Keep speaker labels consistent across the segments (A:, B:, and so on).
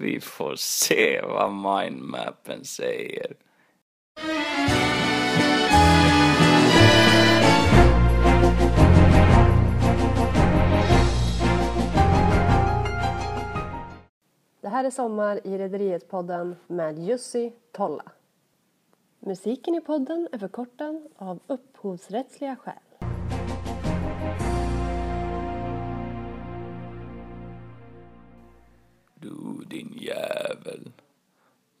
A: Vi får se vad mindmappen säger.
B: Det här är Sommar i Rederiet-podden med Jussi Tolla. Musiken i podden är förkortad av upphovsrättsliga skäl.
A: Du din jävel.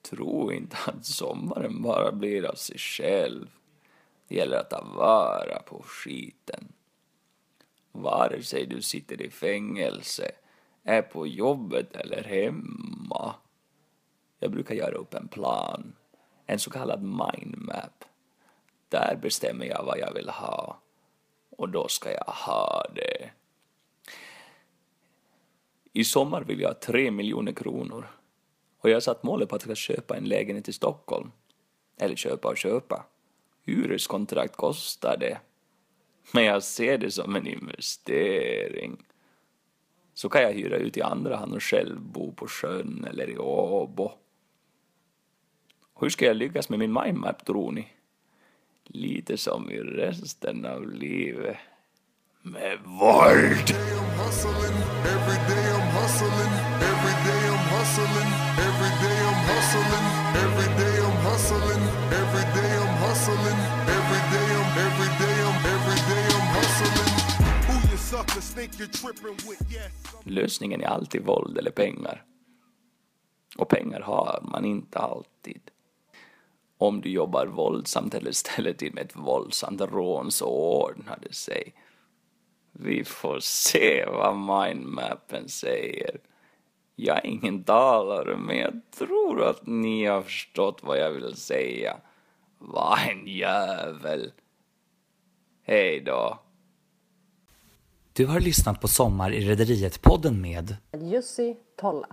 A: Tro inte att sommaren bara blir av sig själv. Det gäller att ta vara på skiten. Vare sig du sitter i fängelse, är på jobbet eller hemma. Jag brukar göra upp en plan, en så kallad mindmap. Där bestämmer jag vad jag vill ha. Och då ska jag ha det. I sommar vill jag ha tre miljoner kronor. Och jag har satt målet på att jag ska köpa en lägenhet i Stockholm. Eller köpa och köpa. Hyreskontrakt kostar det. Men jag ser det som en investering. Så kan jag hyra ut i andra hand och själv bo på sjön eller i Åbo. Hur ska jag lyckas med min mindmap tror ni? Lite som i resten av livet. Med våld! Lösningen är alltid våld eller pengar. Och pengar har man inte alltid. Om du jobbar våldsamt eller ställer till med ett våldsamt rån så ordnar det sig. Vi får se vad mindmappen säger. Jag är ingen talare, men jag tror att ni har förstått vad jag vill säga. Vad en jävel. Hej då.
C: Du har lyssnat på Sommar i Rederiet-podden
B: med Jussi Tolla.